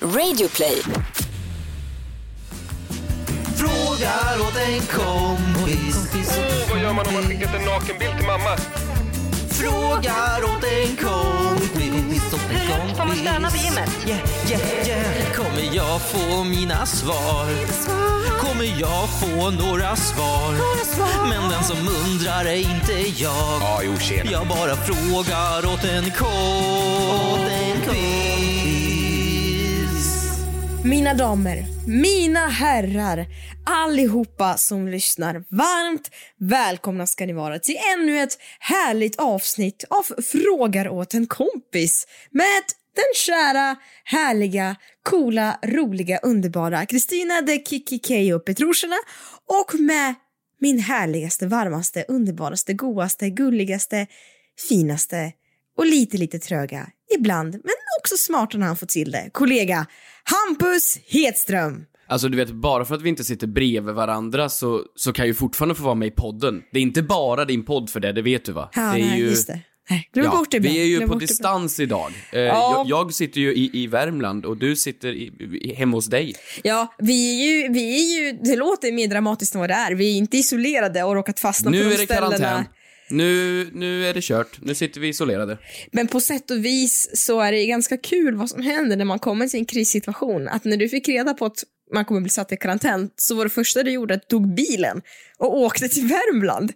Radioplay. Frågar åt en kompis. Vad gör man om man skickat en nakenbild till mamma? Frågar åt en kompis. Åt en Hur högt får man stöna vid gymmet? Yeah, yeah, yeah. Kommer jag få mina svar? Kommer jag få några svar? Men den som undrar är inte jag. Ja, jo, tjena. Jag bara frågar åt en kompis. Mina damer, mina herrar, allihopa som lyssnar. Varmt välkomna ska ni vara till ännu ett härligt avsnitt av Frågar åt en kompis med den kära, härliga, coola, roliga, underbara Kristina de Kiki Keijo Petrushina och med min härligaste, varmaste, underbaraste, godaste, gulligaste, finaste och lite, lite tröga ibland, men också smartare när han får till det, kollega Hampus Hedström. Alltså du vet, bara för att vi inte sitter bredvid varandra så, så kan jag ju fortfarande få vara med i podden. Det är inte bara din podd för det, det vet du va? Ja, det är nej, ju... just det. Nej, glöm Ja, bort det vi är ju på distans idag. Eh, Ja. jag, jag sitter ju i, i Värmland och du sitter i, i, hemma hos dig. Ja, vi är, ju, vi är ju, det låter mer dramatiskt än vad det är. Vi är inte isolerade och råkat fastna Nu på de är det ställena. karantän. Nu, nu är det kört. Nu sitter vi isolerade. Men på sätt och vis så är det ganska kul vad som händer när man kommer till en krissituation. Att när du fick reda på att man kommer bli satt i karantän så var det första du gjorde att du tog bilen och åkte till Värmland.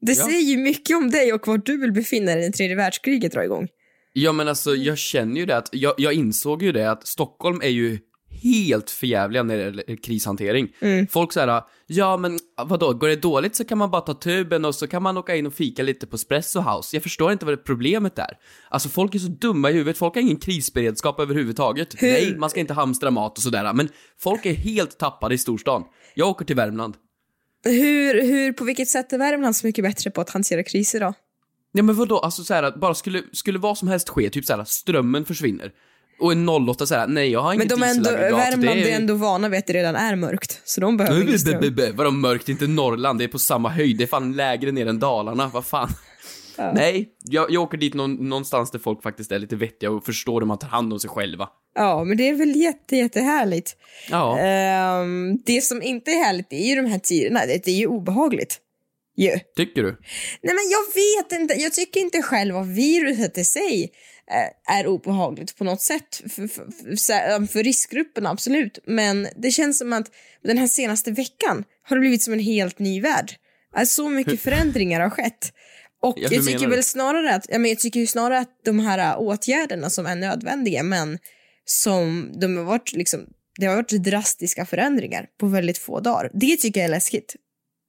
Det Ja. säger ju mycket om dig och var du vill befinna dig när tredje världskriget drar igång. Ja men alltså, jag känner ju det att, jag, jag insåg ju det att Stockholm är ju helt förjävliga när det gäller krishantering. Folk säger ja men vadå, går det dåligt så kan man bara ta tuben och så kan man åka in och fika lite på Espresso House. Jag förstår inte vad det problemet är. Alltså folk är så dumma i huvudet, folk har ingen krisberedskap överhuvudtaget. Hur- Nej, man ska inte hamstra mat och sådär, men folk är helt tappade i storstan. Jag åker till Värmland. Hur, hur, på vilket sätt är Värmland så mycket bättre på att hantera kriser då? Ja men vadå, alltså såhär, bara skulle, skulle vad som helst ske, typ såhär, strömmen försvinner. Och en 08 såhär, nej jag har Men inget de är ändå, dieselaggregat, Värmland det är ändå vana vid att det redan är mörkt, så de behöver ingen B- ström. Vadå mörkt? Inte Norrland, det är på samma höjd. Det är fan lägre ner än Dalarna, vad fan. Nej, jag, jag åker dit någon, någonstans där folk faktiskt är lite vettiga och förstår hur man tar hand om sig själva. Ja, men det är väl jätte, jättehärligt. Ja. Ehm, det som inte är härligt är ju de här tiderna, det är ju obehagligt. Ju. Tycker du? Nej men jag vet inte, jag tycker inte själv att viruset i sig eh, är obehagligt på något sätt. För, för, för, riskgrupperna, absolut. Men det känns som att den här senaste veckan har det blivit som en helt ny värld. Alltså, så mycket förändringar har skett. Och Ja, hur jag tycker väl snarare att, ja, men jag tycker ju snarare att de här äh, åtgärderna som är nödvändiga men som de har varit liksom, det har varit drastiska förändringar på väldigt få dagar. Det tycker jag är läskigt.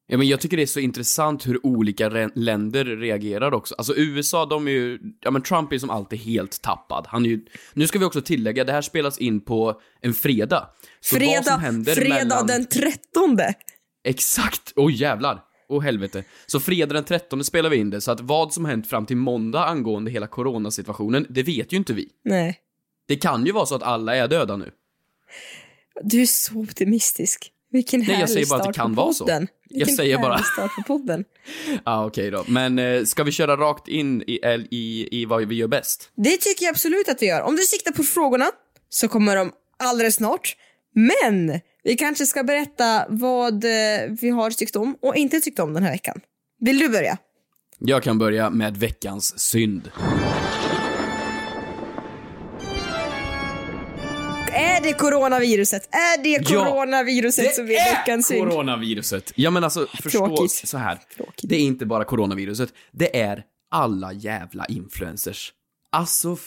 Ja men jag tycker det är så intressant hur olika länder reagerar också. Alltså USA, de är ju, ja men Trump är som alltid helt tappad. Han är ju, nu ska vi också tillägga, det här spelas in på en fredag. Så vad Fredag, som händer fredag mellan... den 13. Exakt! Åh oh, jävlar! Åh helvete. Så fredag den 13 spelar vi in det, så att vad som hänt fram till måndag angående hela coronasituationen, det vet ju inte vi. Nej. Det kan ju vara så att alla är döda nu. Du är så optimistisk. Vilken Nej, jag härlig säger bara att det kan vara så. Jag säger bara. start på podden. Ja, ah, okej då. Men eh, ska vi köra rakt in i, i, i vad vi gör bäst? Det tycker jag absolut att vi gör. Om du siktar på frågorna så kommer de alldeles snart. Men vi kanske ska berätta vad eh, vi har tyckt om och inte tyckt om den här veckan. Vill du börja? Jag kan börja med veckans synd. Det coronaviruset? Är det coronaviruset som är veckans synd? coronaviruset. Ja men alltså, förstå Tråkigt. så här. Tråkigt. Det är inte bara coronaviruset, det är alla jävla influencers. Alltså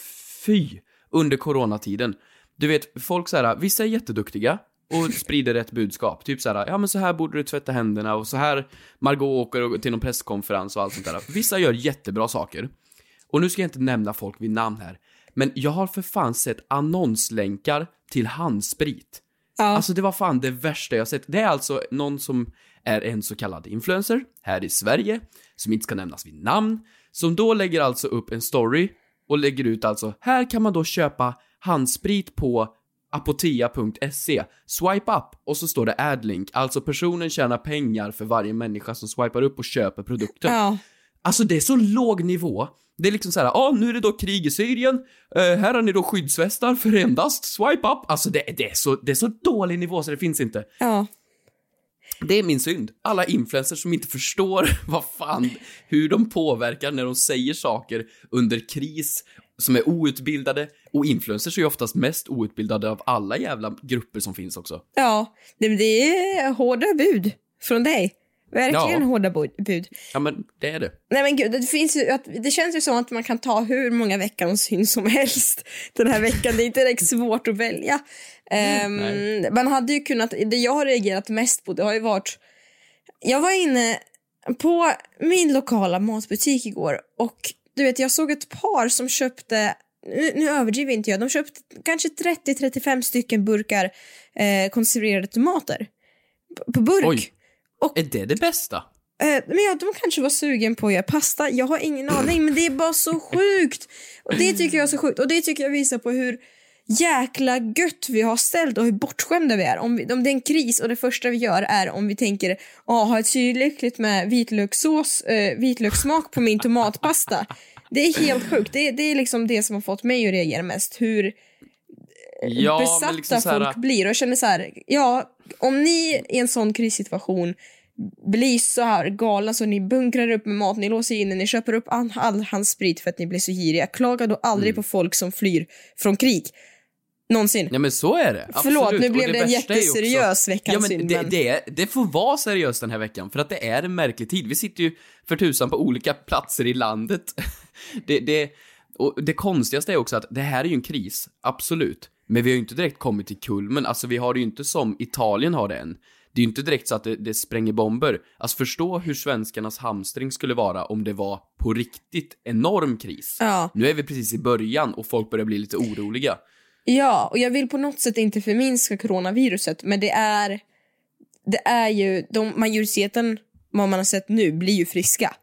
fy! Under coronatiden. Du vet, folk så här, vissa är jätteduktiga och sprider rätt budskap. Typ så här, ja men så här borde du tvätta händerna och så här, Margot åker till någon presskonferens och allt sånt där. Vissa gör jättebra saker. Och nu ska jag inte nämna folk vid namn här, men jag har för fan sett annonslänkar till handsprit. Ja. Alltså det var fan det värsta jag sett. Det är alltså någon som är en så kallad influencer här i Sverige, som inte ska nämnas vid namn, som då lägger alltså upp en story och lägger ut alltså, här kan man då köpa handsprit på apotea.se. Swipe up och så står det adlink, alltså personen tjänar pengar för varje människa som swipar upp och köper produkten. Ja. Alltså det är så låg nivå. Det är liksom så här, ja ah, nu är det då krig i Syrien, eh, här har ni då skyddsvästar för endast swipe up. Alltså det, det, är så, det är så dålig nivå så det finns inte. Ja. Det är min synd. Alla influencers som inte förstår vad fan, hur de påverkar när de säger saker under kris, som är outbildade. Och influencers är ju oftast mest outbildade av alla jävla grupper som finns också. Ja, det är hårda bud från dig. Verkligen Ja. hårda bu- bud. Ja men, det är det. Nej men gud, det, finns ju, att, det känns ju som att man kan ta hur många veckans synd som helst den här veckan. Det är inte direkt svårt att välja. Nej. man hade ju kunnat, det jag har reagerat mest på det har ju varit, jag var inne på min lokala matbutik igår och du vet jag såg ett par som köpte nu, nu överdriver inte jag, de köpte kanske 30-35 stycken burkar eh, konserverade tomater. P- På burk. Oj. Är det det bästa? Eh, men ja, de kanske var sugen på att göra pasta. Jag har ingen aning, men det är bara så sjukt. Och det tycker jag är så sjukt. Och det tycker jag visar på hur jäkla gött vi har ställt och hur bortskämda vi är. Om, vi, om det är en kris och det första vi gör är om vi tänker ah, ha ett syrligt med vitlökssås, eh, vitlökssmak på min tomatpasta. Det är helt sjukt. Det, det är liksom det som har fått mig att reagera mest. Hur Ja, besatta liksom så här, folk blir. Och jag känner så här, ja, om ni i en sån krissituation blir så här galna så ni bunkrar upp med mat, ni låser in ni köper upp all, all hans sprit för att ni blir så giriga. Klaga då aldrig Mm. på folk som flyr från krig. Någonsin. Ja men så är det. Förlåt, Absolut. nu Och blev det en jätteseriös veckans ja, men synd, det, men- Det, är, det får vara seriöst den här veckan, för att det är en märklig tid. Vi sitter ju för tusan på olika platser i landet. Det, det, och det konstigaste är också att det här är ju en kris, absolut. Men vi har ju inte direkt kommit till kulmen, alltså vi har det ju inte som Italien har det än. Det är ju inte direkt så att det, det spränger bomber. Alltså förstå hur svenskarnas hamstring skulle vara om det var på riktigt enorm kris. Ja. Nu är vi precis i början och folk börjar bli lite oroliga. Ja, och jag vill på något sätt inte förminska coronaviruset, men det är, det är ju, de, majoriteten, vad man har sett nu, blir ju friska.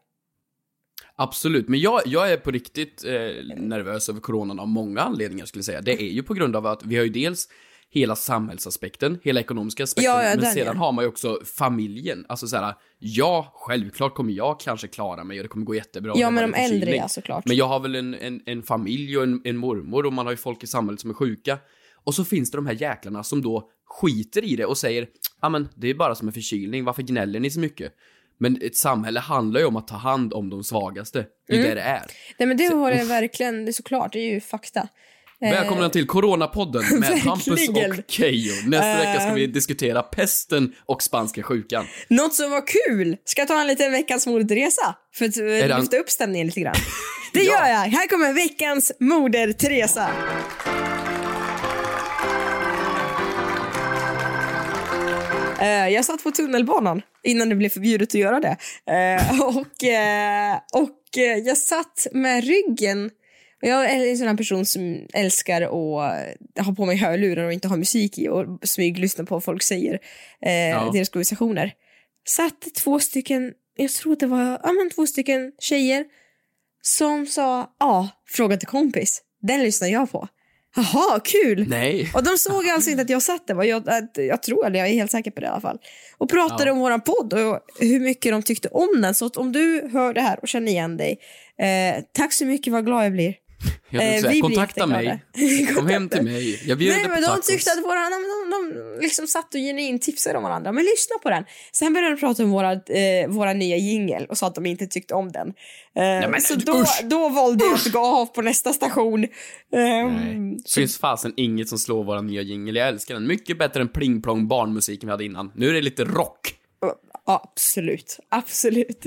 Absolut, men jag, jag är på riktigt eh, nervös över coronan av många anledningar skulle jag säga. Det är ju på grund av att vi har ju dels hela samhällsaspekten, hela ekonomiska aspekten, Ja, ja, men sedan ja. har man ju också familjen. Alltså såhär, ja, självklart kommer jag kanske klara mig och det kommer gå jättebra. Ja, men de äldre, ja, såklart. Men jag har väl en, en, en familj och en, en mormor och man har ju folk i samhället som är sjuka. Och så finns det de här jäklarna som då skiter i det och säger, ja men det är bara som en förkylning, varför gnäller ni så mycket? Men ett samhälle handlar ju om att ta hand om de svagaste. Det är Mm. det det är. Nej, men det har jag verkligen, det är såklart, det är ju fakta. Eh, Välkomna till Coronapodden med Hampus och Keyyo. Nästa vecka ska vi Eh. diskutera pesten och spanska sjukan. Något som var kul! Ska jag ta en liten veckans moder-Teresa? För att eh, lyfta upp stämningen lite grann. Det Ja. gör jag! Här kommer veckans moder-Teresa. Eh, jag satt på tunnelbanan innan det blev förbjudet att göra det. Eh, och, eh, och eh, jag satt med ryggen och jag är en sån här person som älskar att ha på mig hörlurar och inte ha musik i och smyglyssna på vad folk säger, eh, Ja. deras konversationer. Satt två stycken, jag tror det var ja, men två stycken tjejer som sa ja, fråga till kompis. Den lyssnar jag på. Jaha, kul! Nej. Och de såg alltså inte att jag satt där. va? Jag, jag tror det, jag är helt säker på det i alla fall. Och pratade Ja. om våran podd och hur mycket de tyckte om den. Så om du hör det här och känner igen dig, eh, tack så mycket, vad glad jag blir. Jag Eh, säga, vi kontakta mig. Kom hem till mig. Jag bjuder Nej på men de tyckte att våra, de, de, de liksom satt och genuint tipsade om varandra. Men lyssna på den. Sen började de prata om våra, eh, våra nya jingel och sa att de inte tyckte om den. Eh, men så då, usch! då valde jag att gå av på nästa station. Ehm, Nej. Det finns fasen inget som slår våra nya jingel. Jag älskar den. Mycket bättre än pling plong barnmusiken vi hade innan. Nu är det lite rock. Ja, absolut. Absolut.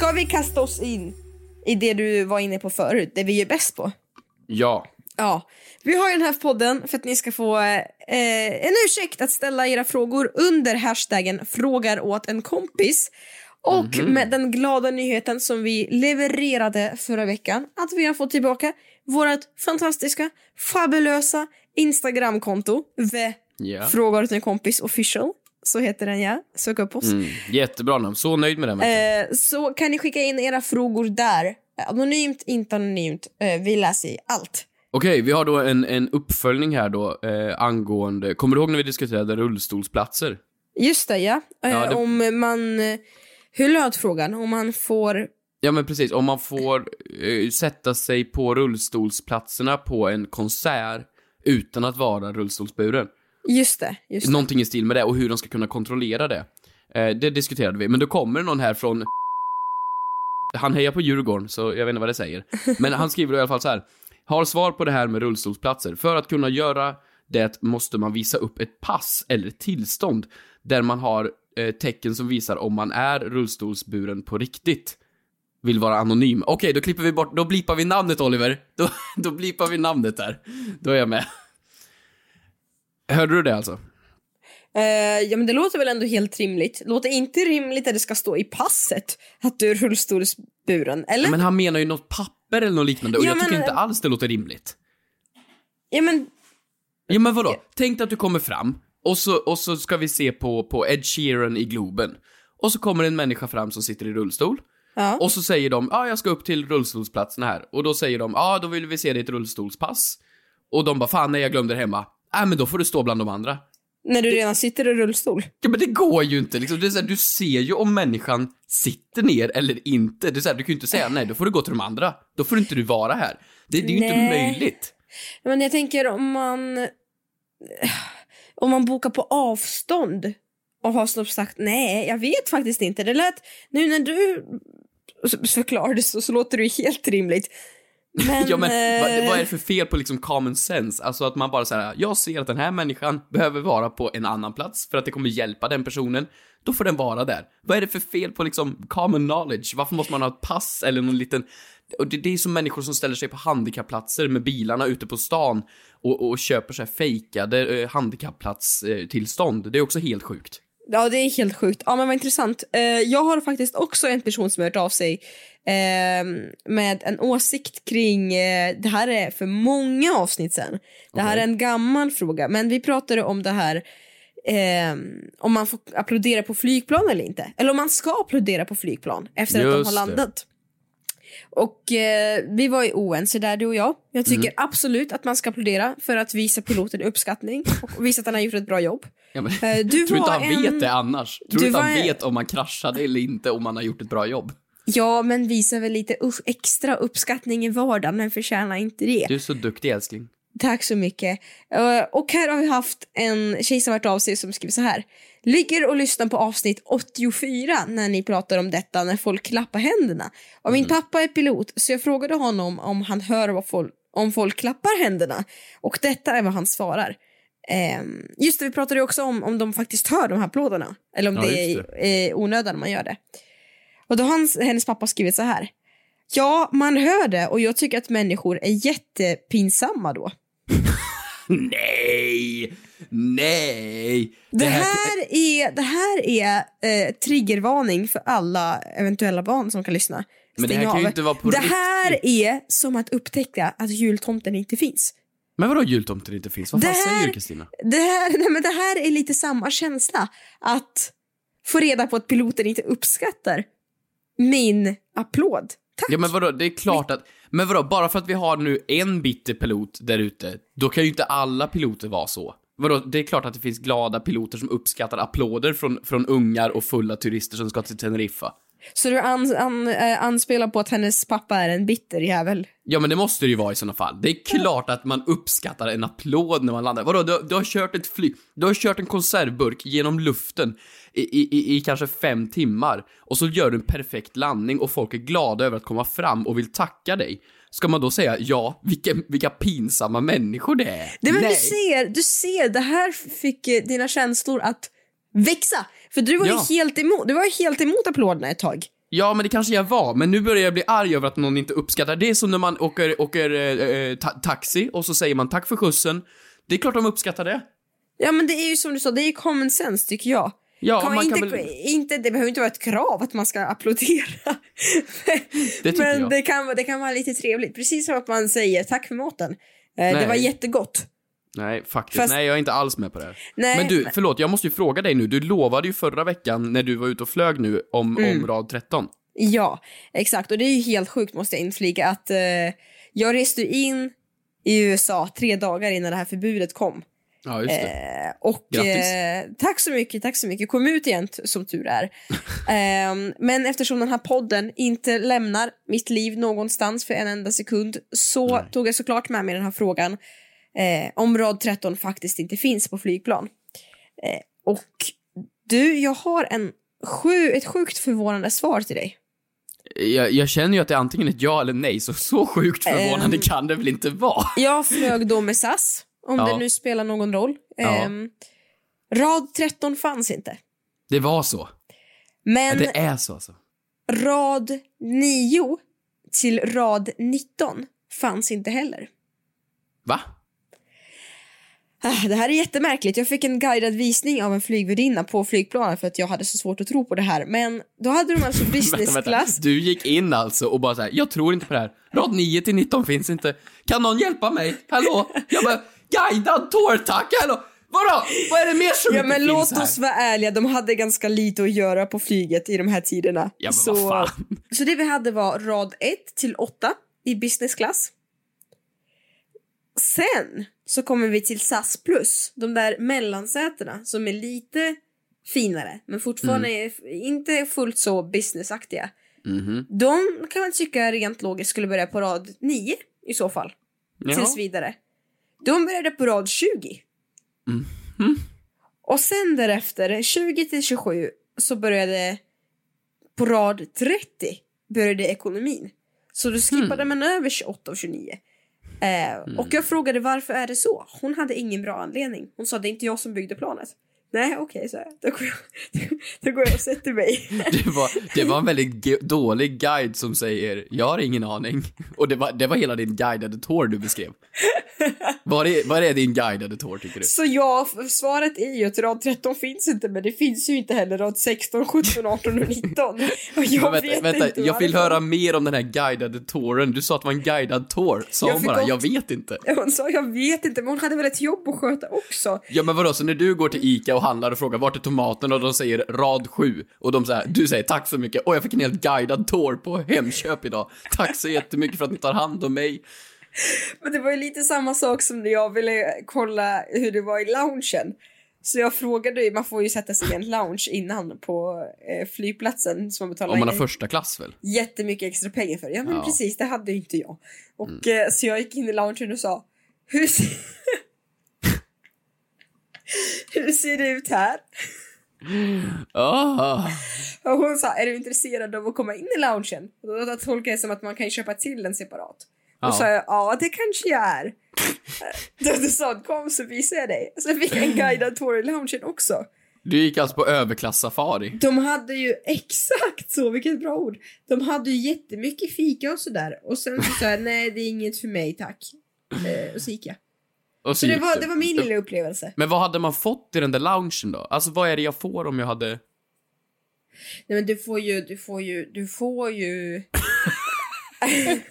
Ska vi kasta oss in i det du var inne på förut, det vi är bäst på? Ja. Ja, vi har ju den här podden för att ni ska få eh, en ursäkt att ställa era frågor under hashtaggen frågar åt en kompis. Och med den glada nyheten som vi levererade förra veckan att vi har fått tillbaka vårt fantastiska, fabulösa Instagramkonto. The Ja. Frågar åt en kompis official. Så heter den ja, sök upp oss. Mm. Jättebra namn. Så nöjd med den. Eh, så kan ni skicka in era frågor där. Anonymt, inte anonymt. Eh, vi läser allt. Okej, vi har då en, en uppföljning här då eh, angående, kommer du ihåg när vi diskuterade rullstolsplatser? Just det, ja. Eh, Ja, det- Om man... eh, Hur löd frågan? Om man får... Ja men precis, om man får eh, sätta sig på rullstolsplatserna på en konsert utan att vara rullstolsburen. Just det, just det. Någonting i stil med det och hur de ska kunna kontrollera det. Eh, det diskuterade vi, men då kommer någon här från han hejar på Djurgården, så jag vet inte vad det säger. Men han skriver i alla fall så här. Har svar på det här med rullstolsplatser. För att kunna göra det måste man visa upp ett pass eller ett tillstånd där man har eh, tecken som visar om man är rullstolsburen på riktigt. Vill vara anonym. Okej, då klipper vi bort, då blipar vi namnet Oliver. Då, då blipar vi namnet där. Då är jag med. Hörde du det alltså? Eh, ja, men det låter väl ändå helt rimligt. Låter inte rimligt att det ska stå i passet att du är rullstolsburen, eller? Men han menar ju något papper eller något liknande och Ja, jag tycker men- inte alls det låter rimligt. Ja, men Ja men vadå? Tänk dig att du kommer fram och så, och så ska vi se på, på Ed Sheeran i Globen. Och så kommer en människa fram som sitter i rullstol. Ja. Och så säger de, ja ah, jag ska upp till rullstolsplatsen här. Och då säger de, ja ah, då vill vi se ditt rullstolspass. Och de bara, fan nej jag glömde det hemma. Nej men då får du stå bland de andra. när du redan sitter i rullstol. Ja men det går ju inte liksom. Det är så här, du ser ju om människan sitter ner eller inte. Det är så här, du kan ju inte säga nej, då får du gå till de andra. Då får inte du vara här. Det, det är ju inte möjligt. Men jag tänker om man... Om man bokar på avstånd och har som sagt nej, jag vet faktiskt inte. Det lät, nu när du förklarade så, så låter det ju helt rimligt. Men, Ja men vad, eh, vad är det för fel på liksom common sense? Alltså att man bara säger jag ser att den här människan behöver vara på en annan plats för att det kommer hjälpa den personen. Då får den vara där. Vad är det för fel på liksom common knowledge? Varför måste man ha ett pass eller någon liten... Och det, det är som människor som ställer sig på handikappplatser med bilarna ute på stan och, och köper så här fejkade eh, handikappplatstillstånd. Det är också helt sjukt. Ja, det är helt sjukt. Ja, men vad intressant. Eh, jag har faktiskt också en person som har hört av sig eh, med en åsikt kring, eh, det här är för många avsnitt sen. Det här är en gammal fråga, men vi pratade om det här eh, om man får applådera på flygplan eller inte. Eller om man ska applådera på flygplan efter att de har Just det. landat. Och eh, vi var ju oense där du och jag. Jag tycker Mm. absolut att man ska applådera för att visa piloten uppskattning och visa att han har gjort ett bra jobb. Ja, men, Eh, du tror inte han en- vet det annars? Tror du inte han var en- vet om man kraschade eller inte om man har gjort ett bra jobb? Ja, men visa väl lite extra uppskattning i vardagen, men förtjänar inte det. Du är så duktig älskling. Tack så mycket. Eh, och här har vi haft en tjej som varit av sig som skriver så här. Ligger och lyssnar på avsnitt 84 när ni pratar om detta när folk klappar händerna. Och min pappa är pilot så jag frågade honom om han hör vad folk, om folk klappar händerna. Och detta är vad han svarar. Ehm, just det, vi pratade också om om de faktiskt hör de här applåderna. Eller om Ja, det är eh, onödan man gör det. Och då har hans, hennes pappa skrivit så här. Ja, man hör det och jag tycker att människor är jättepinsamma då. Nej! Nej! Det här är, det här är eh, triggervarning för alla eventuella barn som kan lyssna. Men det här kan ju inte vara på Det här är som att upptäcka att jultomten inte finns. Men vadå jultomten inte finns? Vad fan här- säger du Kristina? Det här, nej, men det här är lite samma känsla. Att få reda på att piloten inte uppskattar min applåd. Tack. Ja men vadå, det är klart att... Men vadå, bara för att vi har nu en bitter pilot där ute, då kan ju inte alla piloter vara så. Vadå, det är klart att det finns glada piloter som uppskattar applåder från, från ungar och fulla turister som ska till Teneriffa. Så du an, an, eh, anspelar på att hennes pappa är en bitter jävel? Ja men det måste det ju vara i sådana fall. Det är klart att man uppskattar en applåd när man landar. Vadå, du, du har kört ett fly... Du har kört en konservburk genom luften i, i, i, kanske fem timmar och så gör du en perfekt landning och folk är glada över att komma fram och vill tacka dig. Ska man då säga ja, vilka, vilka pinsamma människor det är? Det, men du ser, du ser, det här fick eh, dina känslor att växa. För du var Ja. ju helt emot, du var ju helt emot applåderna ett tag. Ja, men det kanske jag var, men nu börjar jag bli arg över att någon inte uppskattar. Det är som när man åker, åker eh, eh, ta taxi och så säger man tack för skjutsen. Det är klart de uppskattar det. Ja men det är ju som du sa, det är common sense tycker jag. Ja, Kan man inte, kan väl... inte, det behöver inte vara ett krav att man ska applådera. Det men jag. Det, kan, det kan vara lite trevligt. Precis som att man säger tack för maten. Eh, det var jättegott. Nej, faktiskt. Fast- Nej, jag är inte alls med på det här. Nej, men du, men- förlåt, jag måste ju fråga dig nu. Du lovade ju förra veckan när du var ute och flög nu om, Mm. om rad 13. Ja, exakt. Och det är ju helt sjukt måste jag inflika att eh, jag reste in i USA tre dagar innan det här förbudet kom. Ja, just det. Eh, och Grattis. eh, tack så mycket, tack så mycket. Kom ut igen som tur är. Ehm, men eftersom den här podden inte lämnar mitt liv någonstans för en enda sekund så tog jag såklart med mig den här frågan eh, om rad 13 faktiskt inte finns på flygplan. Eh, och du, jag har en sju, ett sjukt förvånande svar till dig. Jag, jag känner ju att det är antingen ett ja eller nej, så så sjukt förvånande Ehm. kan det väl inte vara? Jag flög då med SAS, om Ja. det nu spelar någon roll. Ja. Ehm, rad 13 fanns inte. Det var så. Men det är så alltså. rad 9 till rad 19 fanns inte heller. Va? Det här är jättemärkligt. Jag fick en guidad visning av en flygvärdinna på flygplanet för att jag hade så svårt att tro på det här. Men då hade de alltså business class. Du gick in alltså och bara såhär, jag tror inte på det här. Rad 9 till 19 finns inte. Kan någon hjälpa mig? Hallå? Jag bara, guidad tour tack, hallå? Vadå? Vad är det mer som Ja inte men finns låt här? oss vara ärliga, de hade ganska lite att göra på flyget i de här tiderna. Ja, men så, vad fan. så det vi hade var rad 1 till 8 i business class. Sen så kommer vi till SAS plus, de där mellansätena som är lite finare men fortfarande Mm. inte fullt så businessaktiga. Mhm. De kan man tycka rent logiskt skulle börja på rad 9 i så fall. Ja. Tills vidare. De började på rad 20. Mhm. Och sen därefter, 20 till 27, så började på rad 30 började ekonomin. Så då skippade man över 28 och 29. Eh, Och jag frågade varför är det så? Hon hade ingen bra anledning. Hon sa det är inte jag som byggde planet. Nej okej, så här. Då, går jag, då går jag och sätter mig. Det var, det var en väldigt dålig guide som säger, jag har ingen aning. Och det var, det var hela din guidade tour du beskrev. Vad är, är din guidade tour tycker du? Så ja, svaret är ju att rad 13 finns inte men det finns ju inte heller rad 16, 17, 18 och 19. Och jag Men vet vänta, vänta inte jag vill höra mer om den här guidade touren. Du sa att det var en guidad tour. Sa Jag hon bara, också- jag vet inte. Hon sa jag vet inte men hon hade väl ett jobb att sköta också. Ja men vadå, så när du går till ICA och handlar och frågar vart är tomaten och de säger rad 7 och de säger, du säger tack så mycket och jag fick en helt guidad tour på Hemköp idag. Tack så jättemycket för att ni tar hand om mig. Men det var ju lite samma sak som när jag ville kolla hur det var i loungen. Så jag frågade ju, man får ju sätta sig i en lounge innan på eh, flygplatsen som man betalar Om man har första klass väl? jättemycket extra pengar för. Ja men Ja. Mm. precis, det hade ju inte jag. Och eh, så jag gick in i loungen och sa, hur ser... hur ser det ut här? Ah. Och hon sa, är du intresserad av att komma in i loungen? Och då, tolkade jag som att man kan köpa till den separat. Ja. Och sa jag, ja det kanske jag är. då, sa hon, kom så visar jag dig. Så fick jag en guidad tour i loungen också. Du gick alltså på överklass-safari? De hade ju exakt så, vilket bra ord. De hade ju jättemycket fika och sådär. Och sen så sa jag, nej det är inget för mig tack. Eh, och så gick jag. Och Så det gick var, det var min lilla upplevelse. Men vad hade man fått i den där loungen då? Alltså vad är det jag får om jag hade... Nej men du får ju, du får ju, du får ju...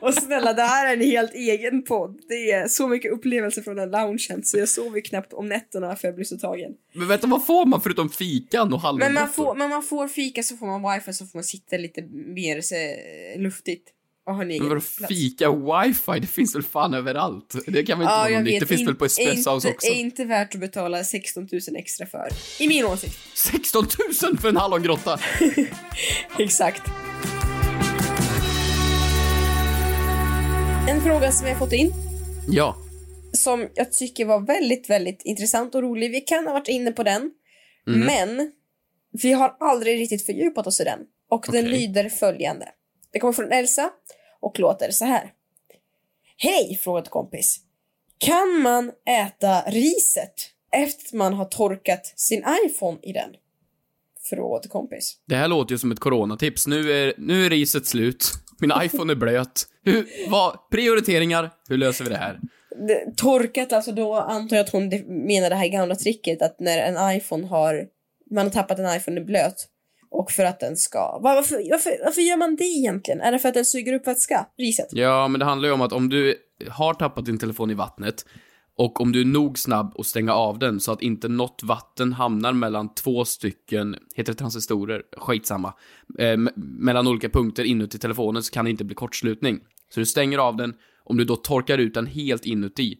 och snälla, det här är en helt egen podd. Det är så mycket upplevelser från den loungen så jag sover knappt om nätterna för jag blir så tagen. Men vänta, vad får man förutom fikan och Men man, hallongrottor? får, men man får fika så får man wifi så får man sitta lite mer så, luftigt och ha en egen Men vadå fika wifi? Det finns väl fan överallt? Det kan väl inte Ja, vara nytt? vet. Det finns In- väl på Espresso House inte, också? är inte värt att betala 16 000 extra för. I min åsikt. 16 000 för en hallongrotta! Exakt. En fråga som jag fått in Ja. som jag tycker var väldigt, väldigt intressant och rolig. Vi kan ha varit inne på den, men vi har aldrig riktigt fördjupat oss i den. Och den lyder följande. Det kommer från Elsa och låter så här. Hej, frågade kompis. Kan man äta riset efter att man har torkat sin iPhone i den? till kompis. Det här låter ju som ett coronatips. Nu är, nu är riset slut. Min iPhone är blöt. Hur, vad, prioriteringar. Hur löser vi det här? Det, torkat, alltså då antar jag att hon menar det här gamla tricket att när en iPhone har, man har tappat en iPhone i blöt och för att den ska, Va- varför, varför, varför gör man det egentligen? Är det för att den suger upp vätska? Riset? Ja, men det handlar ju om att om du har tappat din telefon i vattnet och om du är nog snabb att stänga av den så att inte något vatten hamnar mellan två stycken, heter det transistorer? Skitsamma. Eh, me- mellan olika punkter inuti telefonen så kan det inte bli kortslutning. Så du stänger av den, om du då torkar ut den helt inuti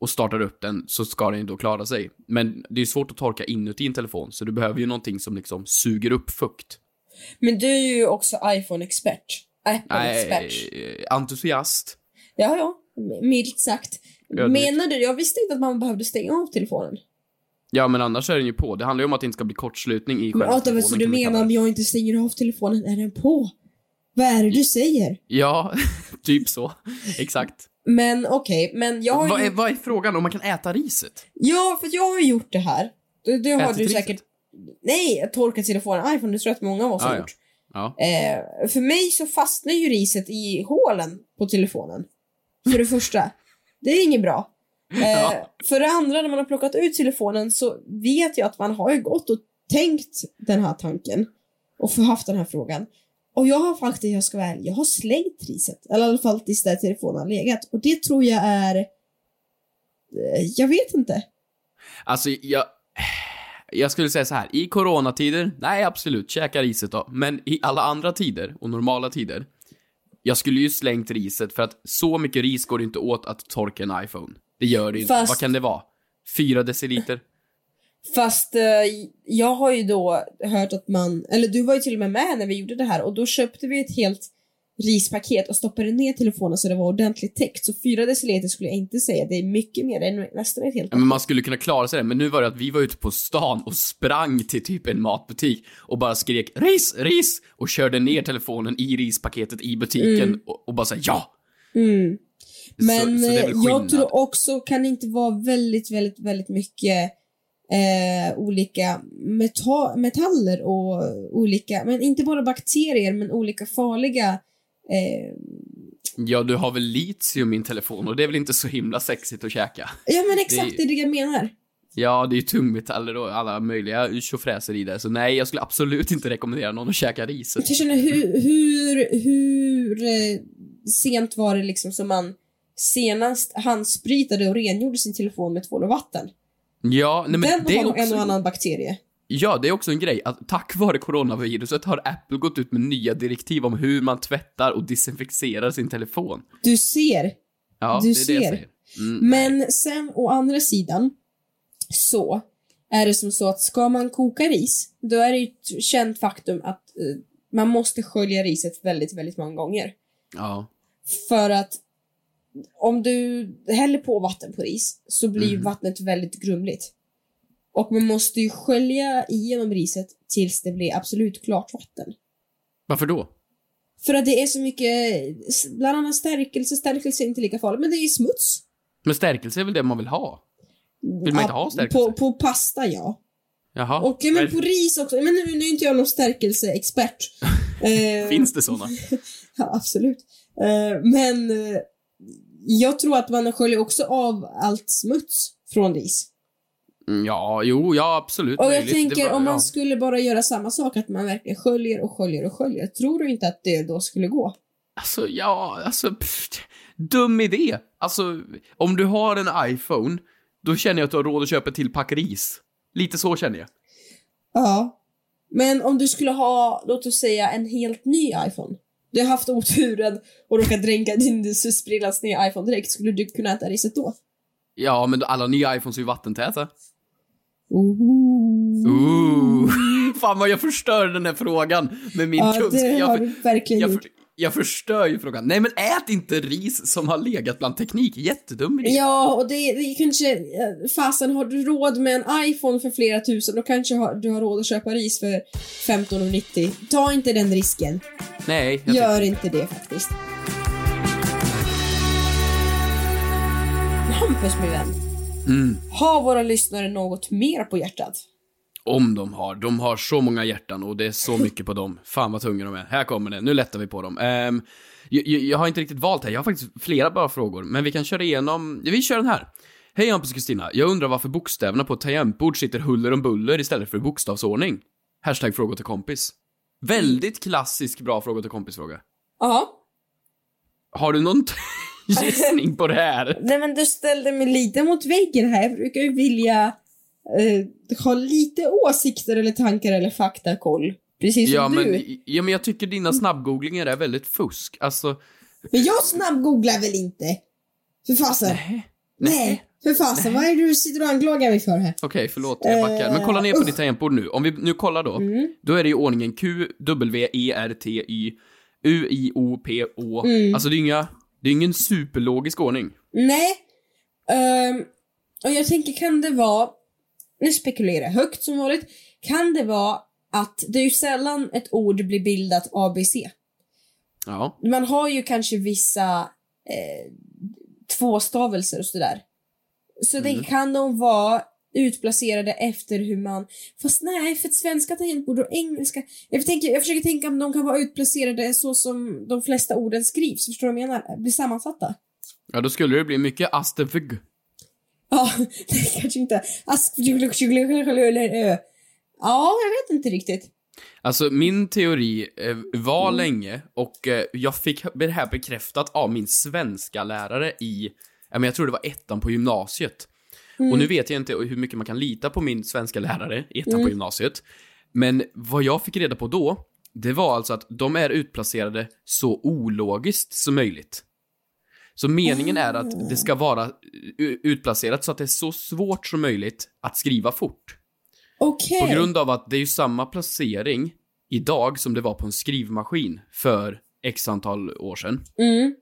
och startar upp den så ska den ju då klara sig. Men det är svårt att torka inuti en telefon så du behöver ju någonting som liksom suger upp fukt. Men du är ju också iPhone-expert. Apple-expert. Nej, entusiast. Ja, ja. Milt sagt. Ödmjukt. Menar du? Jag visste inte att man behövde stänga av telefonen. Ja, men annars är den ju på. Det handlar ju om att det inte ska bli kortslutning i Men själva så telefonen, du vi kalla menar om jag inte stänger av telefonen, är den på? Vad är det du säger? Ja, typ så. Exakt. Men okej, men jag har Vad är, vad är frågan? Om man kan äta riset? Ja, för jag har ju gjort det här. Det, det har Ätit du riset? säkert... Nej, torkat telefonen. iPhone, det tror jag att många av oss har Ah, ja. gjort. Ja. Eh, för mig så fastnar ju riset i hålen på telefonen. För det första. Det är inget bra. Eh. För det andra, när man har plockat ut telefonen så vet jag att man har ju gått och tänkt den här tanken. Och haft den här frågan. Och jag har faktiskt, jag ska vara ärlig, jag har slängt riset. Eller i alla fall tills där telefonen har legat. Och det tror jag är... eh, Jag vet inte. Alltså, jag... Jag skulle säga så här, i coronatider, nej absolut, käka riset då. Men i alla andra tider, och normala tider, jag skulle ju slängt riset för att så mycket ris går det inte åt att torka en iPhone. Det gör det inte. Fast- Vad kan det vara? Fyra deciliter? Fast eh, jag har ju då hört att man, eller du var ju till och med med när vi gjorde det här och då köpte vi ett helt rispaket och stoppade ner telefonen så det var ordentligt täckt. Så fyra deciliter skulle jag inte säga, det är mycket mer, är nästan ett helt Ja, men man skulle kunna klara sig det, men nu var det att vi var ute på stan och sprang till typ en matbutik och bara skrek ris, ris och körde ner telefonen i rispaketet i butiken och, och bara sa ja. Mm. Men så, så eh, jag tror också, kan det inte vara väldigt, väldigt, väldigt mycket eh, olika meta- metaller och olika, men inte bara bakterier, men olika farliga Ja, du har väl litium i en telefon och det är väl inte så himla sexigt att käka? Ja men exakt, Det- är det jag menar. Ja, det är ju tungmetaller och alla möjliga tjofräser i det, så nej, jag skulle absolut inte rekommendera någon att käka riset. Jag känner hur, hur, hur eh, sent var det liksom som man senast handspritade och rengjorde sin telefon med tvål och vatten? Ja, nej men Den det är har nog en och också... annan bakterie. Ja, det är också en grej att tack vare coronaviruset har Apple gått ut med nya direktiv om hur man tvättar och desinficerar sin telefon. Du ser. Ja, Du det är det jag ser. säger. Mm. Men sen å andra sidan så är det som så att ska man koka ris, då är det ju ett känt faktum att eh, man måste skölja riset väldigt, väldigt många gånger. Ja. För att om du häller på vatten på ris så blir ju vattnet väldigt grumligt. Och man måste ju skölja igenom riset tills det blir absolut klart vatten. Varför då? För att det är så mycket, bland annat stärkelse, stärkelse är inte lika farligt, men det är ju smuts. Men stärkelse är väl det man vill ha? Vill man inte ha stärkelse? På, på pasta, ja. Jaha. Och ja, men på ris också. Men nu, nu är inte jag någon stärkelseexpert. Eh, Finns det såna? Ja, absolut. Eh, men eh, jag tror att man sköljer också av allt smuts från ris. Mm, Ja, jo, ja absolut. Och jag möjligt. Det tänker var- om man ja. skulle bara göra samma sak, att man verkligen sköljer och sköljer och sköljer. Tror du inte att det då skulle gå? Alltså, ja, alltså, pff, dum idé. Alltså, om du har en iPhone, då känner jag att du har råd att köpa ett till pack ris. Lite så känner jag. Ja. Men om du skulle ha, låt oss säga, en helt ny iPhone. Du har haft oturen och råkat dränka din sprillans nya iPhone direkt. Skulle du kunna äta riset då? Ja, men alla nya iPhones är ju vattentäta. Ooh. Ooh. Fan vad jag förstör den här frågan med min Ja, kunskap. det Jag, har du verkligen jag, gjort. för, jag förstör ju frågan. Nej men ät inte ris som har legat bland teknik. Jättedum idé. Ja, och det, det kanske... eh, Fasen, har du råd med en iPhone för flera tusen, då kanske har, du har råd att köpa ris för 15,90. Ta inte den risken. Nej, jag Gör inte det faktiskt. Hampus, min vän. Mm. Har våra lyssnare något mer på hjärtat? Om de har. De har så många hjärtan och det är så mycket på dem. Fan vad tunga de är. Här kommer det. Nu lättar vi på dem. Ehm, jag, jag, har inte riktigt valt här. Jag har faktiskt flera bra frågor. Men vi kan köra igenom... Vi kör den här. Hej Hampus och Kristina. Jag undrar varför bokstäverna på ett tangentbord sitter huller om buller istället för bokstavsordning. Hashtag fråga till kompis. Väldigt klassisk bra fråga till kompis-fråga. Ja. Har du någon gissning på det här? Nej men du ställde mig lite mot väggen här. Jag brukar ju vilja eh, ha lite åsikter eller tankar eller faktakoll. Precis som Ja du. men, ja, men jag tycker dina snabbgooglingar är väldigt fusk. Alltså, Men jag snabbgooglar väl inte? För fasen. nej. Nej. För fasen, vad är det du sitter och anklagar mig för här? Okej, förlåt, jag backar. Men kolla ner på Eh, ditt tangentbord nu. Om vi nu kollar då. Mm. Då är det ju ordningen Q, W, E, R, T, Y, U, I, O, P, Å. Mm. Alltså det är inga, det är ingen superlogisk ordning. Nej. Ehm, och jag tänker, kan det vara, nu spekulerar jag högt som vanligt, kan det vara att det är ju sällan ett ord blir bildat ABC. Ja. Man har ju kanske vissa eh, tvåstavelser och sådär. Så Mm. det kan de vara utplacerade efter hur man... Fast nej, för svenska tangentbord och engelska... Jag, tänker, jag försöker tänka om de kan vara utplacerade så som de flesta orden skrivs. Förstår du vad jag menar? Blir sammansatta. Ja, då skulle det bli mycket astefg. Ja, det kanske inte... Ask... Ja, jag vet inte riktigt. Alltså min teori eh, var länge och eh, jag fick det här bekräftat av min svenska lärare i, jag tror det var ettan på gymnasiet. Och nu vet jag inte hur mycket man kan lita på min svenska lärare i ettan på gymnasiet. Men vad jag fick reda på då, det var alltså att de är utplacerade så ologiskt som möjligt. Så meningen är att det ska vara utplacerat så att det är så svårt som möjligt att skriva fort. Okej. På grund av att det är ju samma placering idag som det var på en skrivmaskin för x antal år sedan. Mm.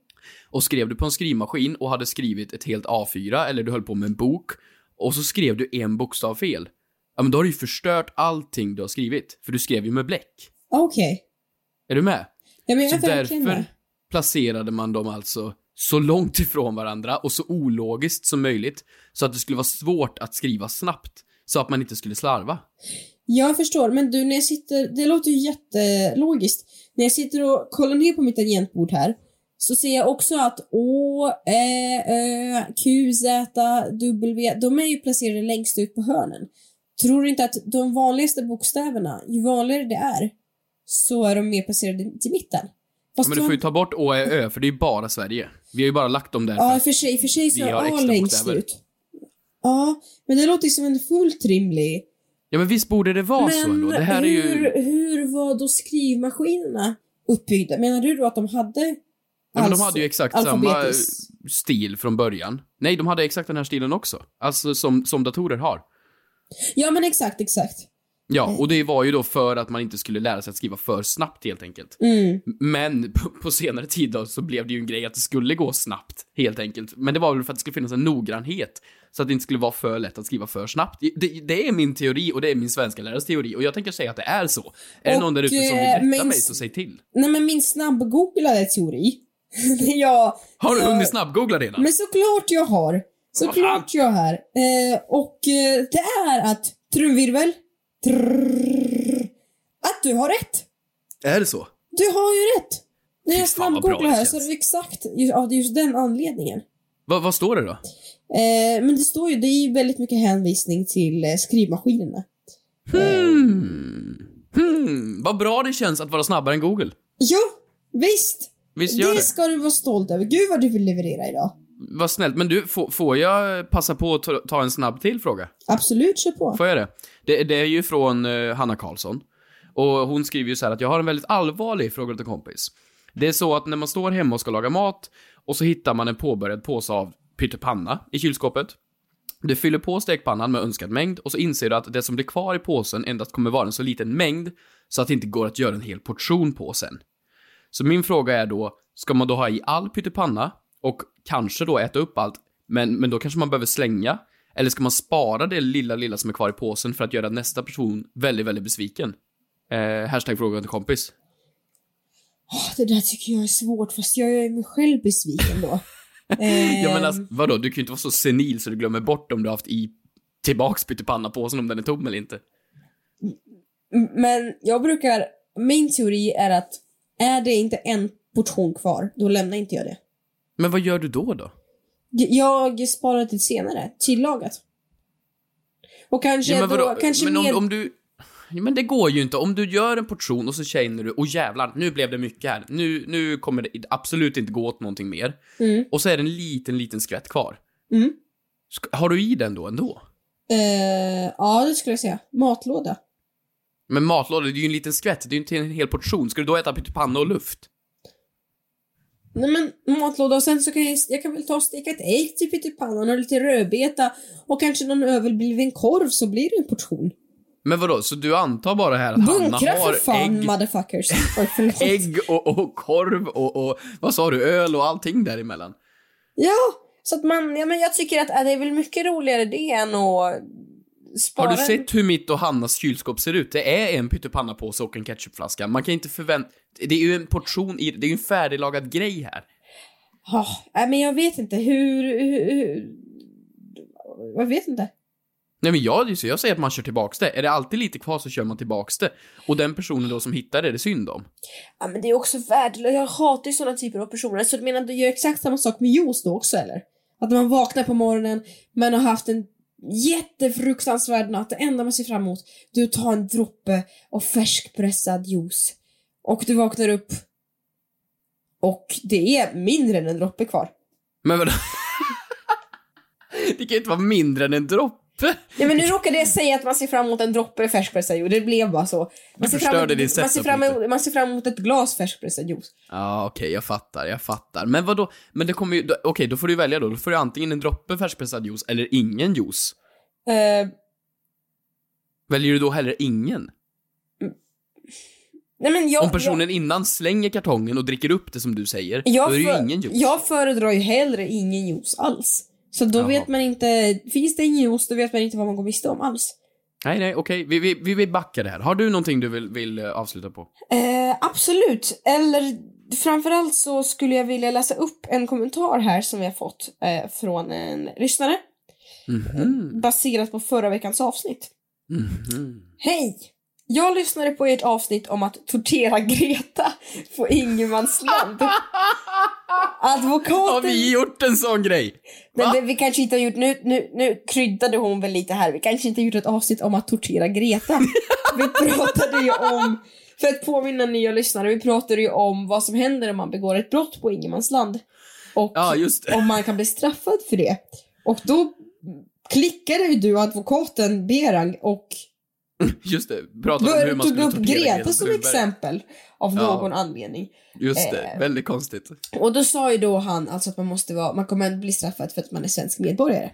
Och skrev du på en skrivmaskin och hade skrivit ett helt A4 eller du höll på med en bok och så skrev du en bokstav fel. Ja men då har du ju förstört allting du har skrivit, för du skrev ju med bläck. Okej. Är du med? Ja, men jag Så är verkligen därför med. placerade man dem alltså så långt ifrån varandra och så ologiskt som möjligt så att det skulle vara svårt att skriva snabbt så att man inte skulle slarva. Jag förstår, men du när jag sitter, det låter ju jättelogiskt. När jag sitter och kollar ner på mitt tangentbord här så ser jag också att Å, Ä, Ö, Q, Z, W, de är ju placerade längst ut på hörnen. Tror du inte att de vanligaste bokstäverna, ju vanligare det är, så är de mer placerade till mitten? Fast Men du får ju ta bort Å, Ä, Ö, för det är ju bara Sverige. Vi har ju bara lagt dem där. Ja, för- sig, för sig så är A längst ut. Ja, men det låter ju som en fullt rimlig Ja, men visst borde det vara så ändå. Det här är ju... hur, hur var då skrivmaskinerna uppbyggda? Menar du då att de hade Ja, men de hade ju exakt samma eh, stil från början. Nej, de hade exakt den här stilen också. Alltså som, som datorer har. Ja men exakt, exakt. Ja, och det var ju då för att man inte skulle lära sig att skriva för snabbt helt enkelt. Mm. Men på, på senare tid då så blev det ju en grej att det skulle gå snabbt, helt enkelt. Men det var väl för att det skulle finnas en noggrannhet. Så att det inte skulle vara för lätt att skriva för snabbt. Det, det är min teori och det är min svenska lärares teori och jag tänker säga att det är så. Är det Och, någon där ute som vill eh, rätta min- mig så säg till. Nej men min snabbgooglade teori. det jag. Har du jag- hunnit snabbgoogla redan? Men såklart jag har. Såklart jag har. Eh, och eh, det är att, trumvirvel, trrrr, att du har rätt. Är det så? Du har ju rätt. När jag snabbgooglar det här så är det exakt just, av just den anledningen. Va, vad står det då? Eh, men det står ju, det är ju väldigt mycket hänvisning till eh, skrivmaskinerna. Hmm. Hmm. Vad bra det känns att vara snabbare än Google. Ja, visst. Visst gör det det? ska du vara stolt över. Gud vad du vill leverera idag. Vad snällt. Men du, får, får jag passa på att ta, en snabb till fråga? Absolut, kör på. Får jag det? Det, det är ju från eh, Hanna Karlsson. Och hon skriver ju så här att jag har en väldigt allvarlig fråga till kompis. Det är så att när man står hemma och ska laga mat och så hittar man en påbörjad påse av pyttipanna i kylskåpet. Du fyller på stekpannan med önskad mängd och så inser du att det som blir kvar i påsen endast kommer vara en så liten mängd så att det inte går att göra en hel portion på sen. Så min fråga är då, ska man då ha i all pyttipanna och kanske då äta upp allt, men, men då kanske man behöver slänga? Eller ska man spara det lilla, lilla som är kvar i påsen för att göra nästa person väldigt, väldigt besviken? Eh, hashtag fråga till kompis. Åh, det där tycker jag är svårt, fast jag är mig själv besviken då. eh, Ja men alltså, vadå, du kan ju inte vara så senil så du glömmer bort om du har haft i tillbaks pyttipannapåsen om den är tom eller inte. Men jag brukar, min teori är att är det inte en portion kvar, då lämnar inte jag det. Men vad gör du då då? Jag sparar till senare, tillagat. Och kanske Ja, men då, vadå? kanske men om, mer... om du... Ja, men det går ju inte. Om du gör en portion och så känner du, åh jävlar, nu blev det mycket här. Nu, nu kommer det absolut inte gå åt någonting mer. Mm. Och så är det en liten, liten skvätt kvar. Mm. Har du i den då ändå? Eh, ja, det skulle jag säga. Matlåda. Men matlåda, det är ju en liten skvätt, det är ju inte en hel portion. Ska du då äta pyttipanna och luft? Nej men matlåda och sen så kan jag, jag kan väl ta och steka ett ägg till pyttipannan och lite rödbeta och kanske någon överbliven korv så blir det en portion. Men vadå, så du antar bara här att Hanna Bunkra har för fan ägg, motherfuckers. Ägg och, och korv och, och, vad sa du, öl och allting däremellan? Ja, så att man, ja men jag tycker att äh, det är väl mycket roligare det än att spara. Har du sett hur mitt och Hannas kylskåp ser ut? Det är en pyttipannapåse och en ketchupflaska. Man kan inte förvänta... Det är ju en portion i... Det är ju en färdiglagad grej här. Ja, nej men jag vet inte hur, hur, hur... Jag vet inte. Nej men jag, jag säger att man kör tillbaks det. Är det alltid lite kvar så kör man tillbaks det. Och den personen då som hittar det, är det synd om. Ja men det är också värdelöst. Jag hatar ju sådana typer av personer. Så du menar du gör exakt samma sak med juice då också eller? Att man vaknar på morgonen, man har haft en jättefruktansvärd natt. Det enda man ser fram emot, det är att ta en droppe av färskpressad juice. Och du vaknar upp och det är mindre än en droppe kvar. Men vadå? det kan ju inte vara mindre än en droppe. Ja men nu råkade jag säga att man ser fram emot en droppe färskpressad juice, det blev bara så. Man ser, fram emot, man, ser fram emot, man ser fram emot ett glas färskpressad juice. Ja, okej, jag fattar, jag fattar. Men vadå? Men det kommer ju... då- Okej, då får du välja då. Då får du antingen en droppe färskpressad juice eller ingen juice. Eh, Väljer du då hellre ingen? nej men jag, Om personen innan slänger kartongen och dricker upp det som du säger, jag, då är det ju ingen juice. jag föredrar ju hellre ingen juice alls. Så då Jaha. vet man inte, finns det ingen juice då vet man inte vad man går miste om alls. Nej, nej, okej. Vi, vi, vi, vi backar det här. Har du någonting du vill, vill eh, avsluta på? Eh, absolut. Eller framförallt så skulle jag vilja läsa upp en kommentar här som vi har fått eh, från en lyssnare. Mhm. Baserat på förra veckans avsnitt. Mhm. Hej! Jag lyssnade på ert avsnitt om att tortera Greta på ingenmansland. Advokaten... Har vi gjort en sån grej? Va? men vi kanske inte har gjort, nu, nu, nu kryddade hon väl lite här, vi kanske inte har gjort ett avsnitt om att tortera Greta. vi pratade ju om, för att påminna nya lyssnare, vi pratade ju om vad som händer om man begår ett brott på ingenmansland. Och Ja, om man kan bli straffad för det. Och då klickade ju du advokaten Berang och Just det. Pratade om hur man skulle upp Greta som Thunberg. exempel av Ja. någon anledning. Just det. Eh. Väldigt konstigt. Och då sa ju då han alltså att man måste vara, man kommer bli straffad för att man är svensk medborgare.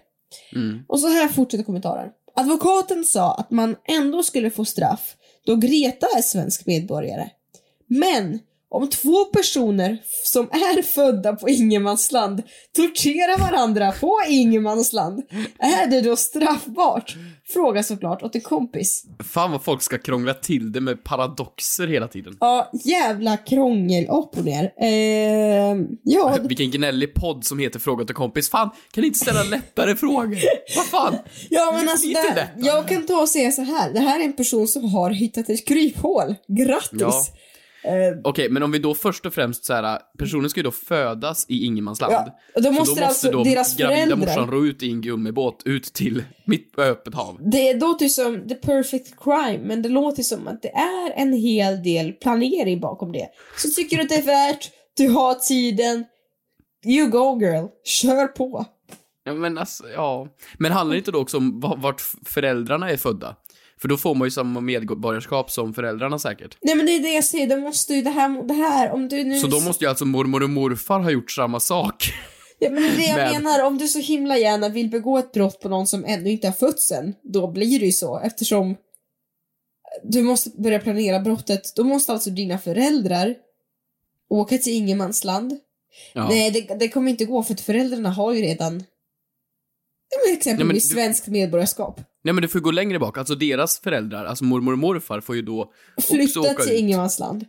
Mm. Och så här fortsätter kommentaren. Advokaten sa att man ändå skulle få straff då Greta är svensk medborgare. Men om två personer som är födda på ingenmansland torterar varandra på ingenmansland, är det då straffbart? Fråga såklart åt en kompis. Fan vad folk ska krångla till det med paradoxer hela tiden. Ja, jävla krångel upp och ner. Ehm, ja, Vilken gnällig podd som heter Fråga till kompis. Fan, kan ni inte ställa lättare frågor? Vad fan? Ja men alltså, det, detta. jag kan ta och säga så här. Det här är en person som har hittat ett kryphål. Grattis! Ja. Eh, Okej, men om vi då först och främst så här, personen ska ju då födas i ingenmansland. Ja, och då Så måste alltså deras gravida morsan ro ut i en gummibåt ut till mitt på öppet hav. det låter ju som the perfect crime, men det låter som att det är en hel del planering bakom det. Så tycker du att det är värt, du har tiden, you go girl, kör på. Ja, men alltså, ja. Men handlar det inte då också om va- vart föräldrarna är födda? För då får man ju samma medborgarskap som föräldrarna säkert. Nej men det är det jag säger, då måste ju det här, det här om du nu... Så då måste ju alltså mormor och morfar ha gjort samma sak. Ja men det är det jag Men- menar, om du så himla gärna vill begå ett brott på någon som ännu inte har fötts än, då blir det ju så eftersom du måste börja planera brottet. Då måste alltså dina föräldrar åka till ingenmansland. Ja. Nej, det, det kommer inte gå för att föräldrarna har ju redan ja, exempelvis du- svenskt medborgarskap. Nej men det får gå längre bak, alltså deras föräldrar, alltså mormor och morfar får ju då också Flytta åka till ut. ingenmansland.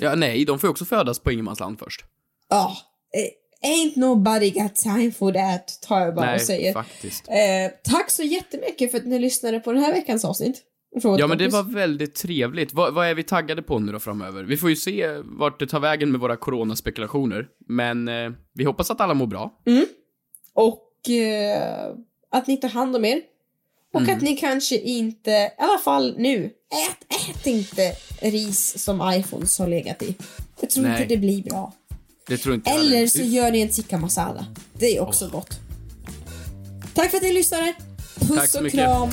Ja, nej, de får ju också födas på ingenmansland först. Ja. eh, ain't nobody got time for that, tar jag bara nej, och säger. faktiskt. Eh, tack så jättemycket för att ni lyssnade på den här veckans avsnitt. Fråga Ja men det kompis. var väldigt trevligt. Vad, vad är vi taggade på nu då framöver? Vi får ju se vart det tar vägen med våra coronaspekulationer. Men eh, vi hoppas att alla mår bra. Och eh, att ni tar hand om er. Och Mm. att ni kanske inte, i alla fall nu, ät, ät inte ris som iPhones har legat i. Jag tror Nej. inte det blir bra. Det tror inte Eller heller. så gör ni en tikka masala. Det är också gott. Tack för att ni lyssnade. Puss och mycket. kram.